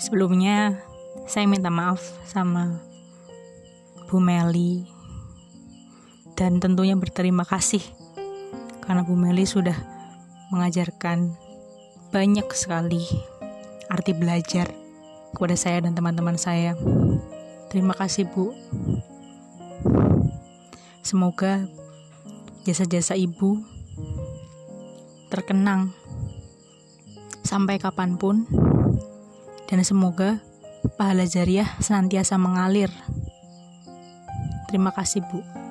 Sebelumnya, saya minta maaf sama Bu Meli dan tentunya berterima kasih karena Bu Meli sudah mengajarkan banyak sekali arti belajar kepada saya dan teman-teman saya. Terima kasih, Bu. Semoga jasa-jasa Ibu terkenang sampai kapan pun dan semoga pahala jariah senantiasa mengalir. Terima kasih, Bu.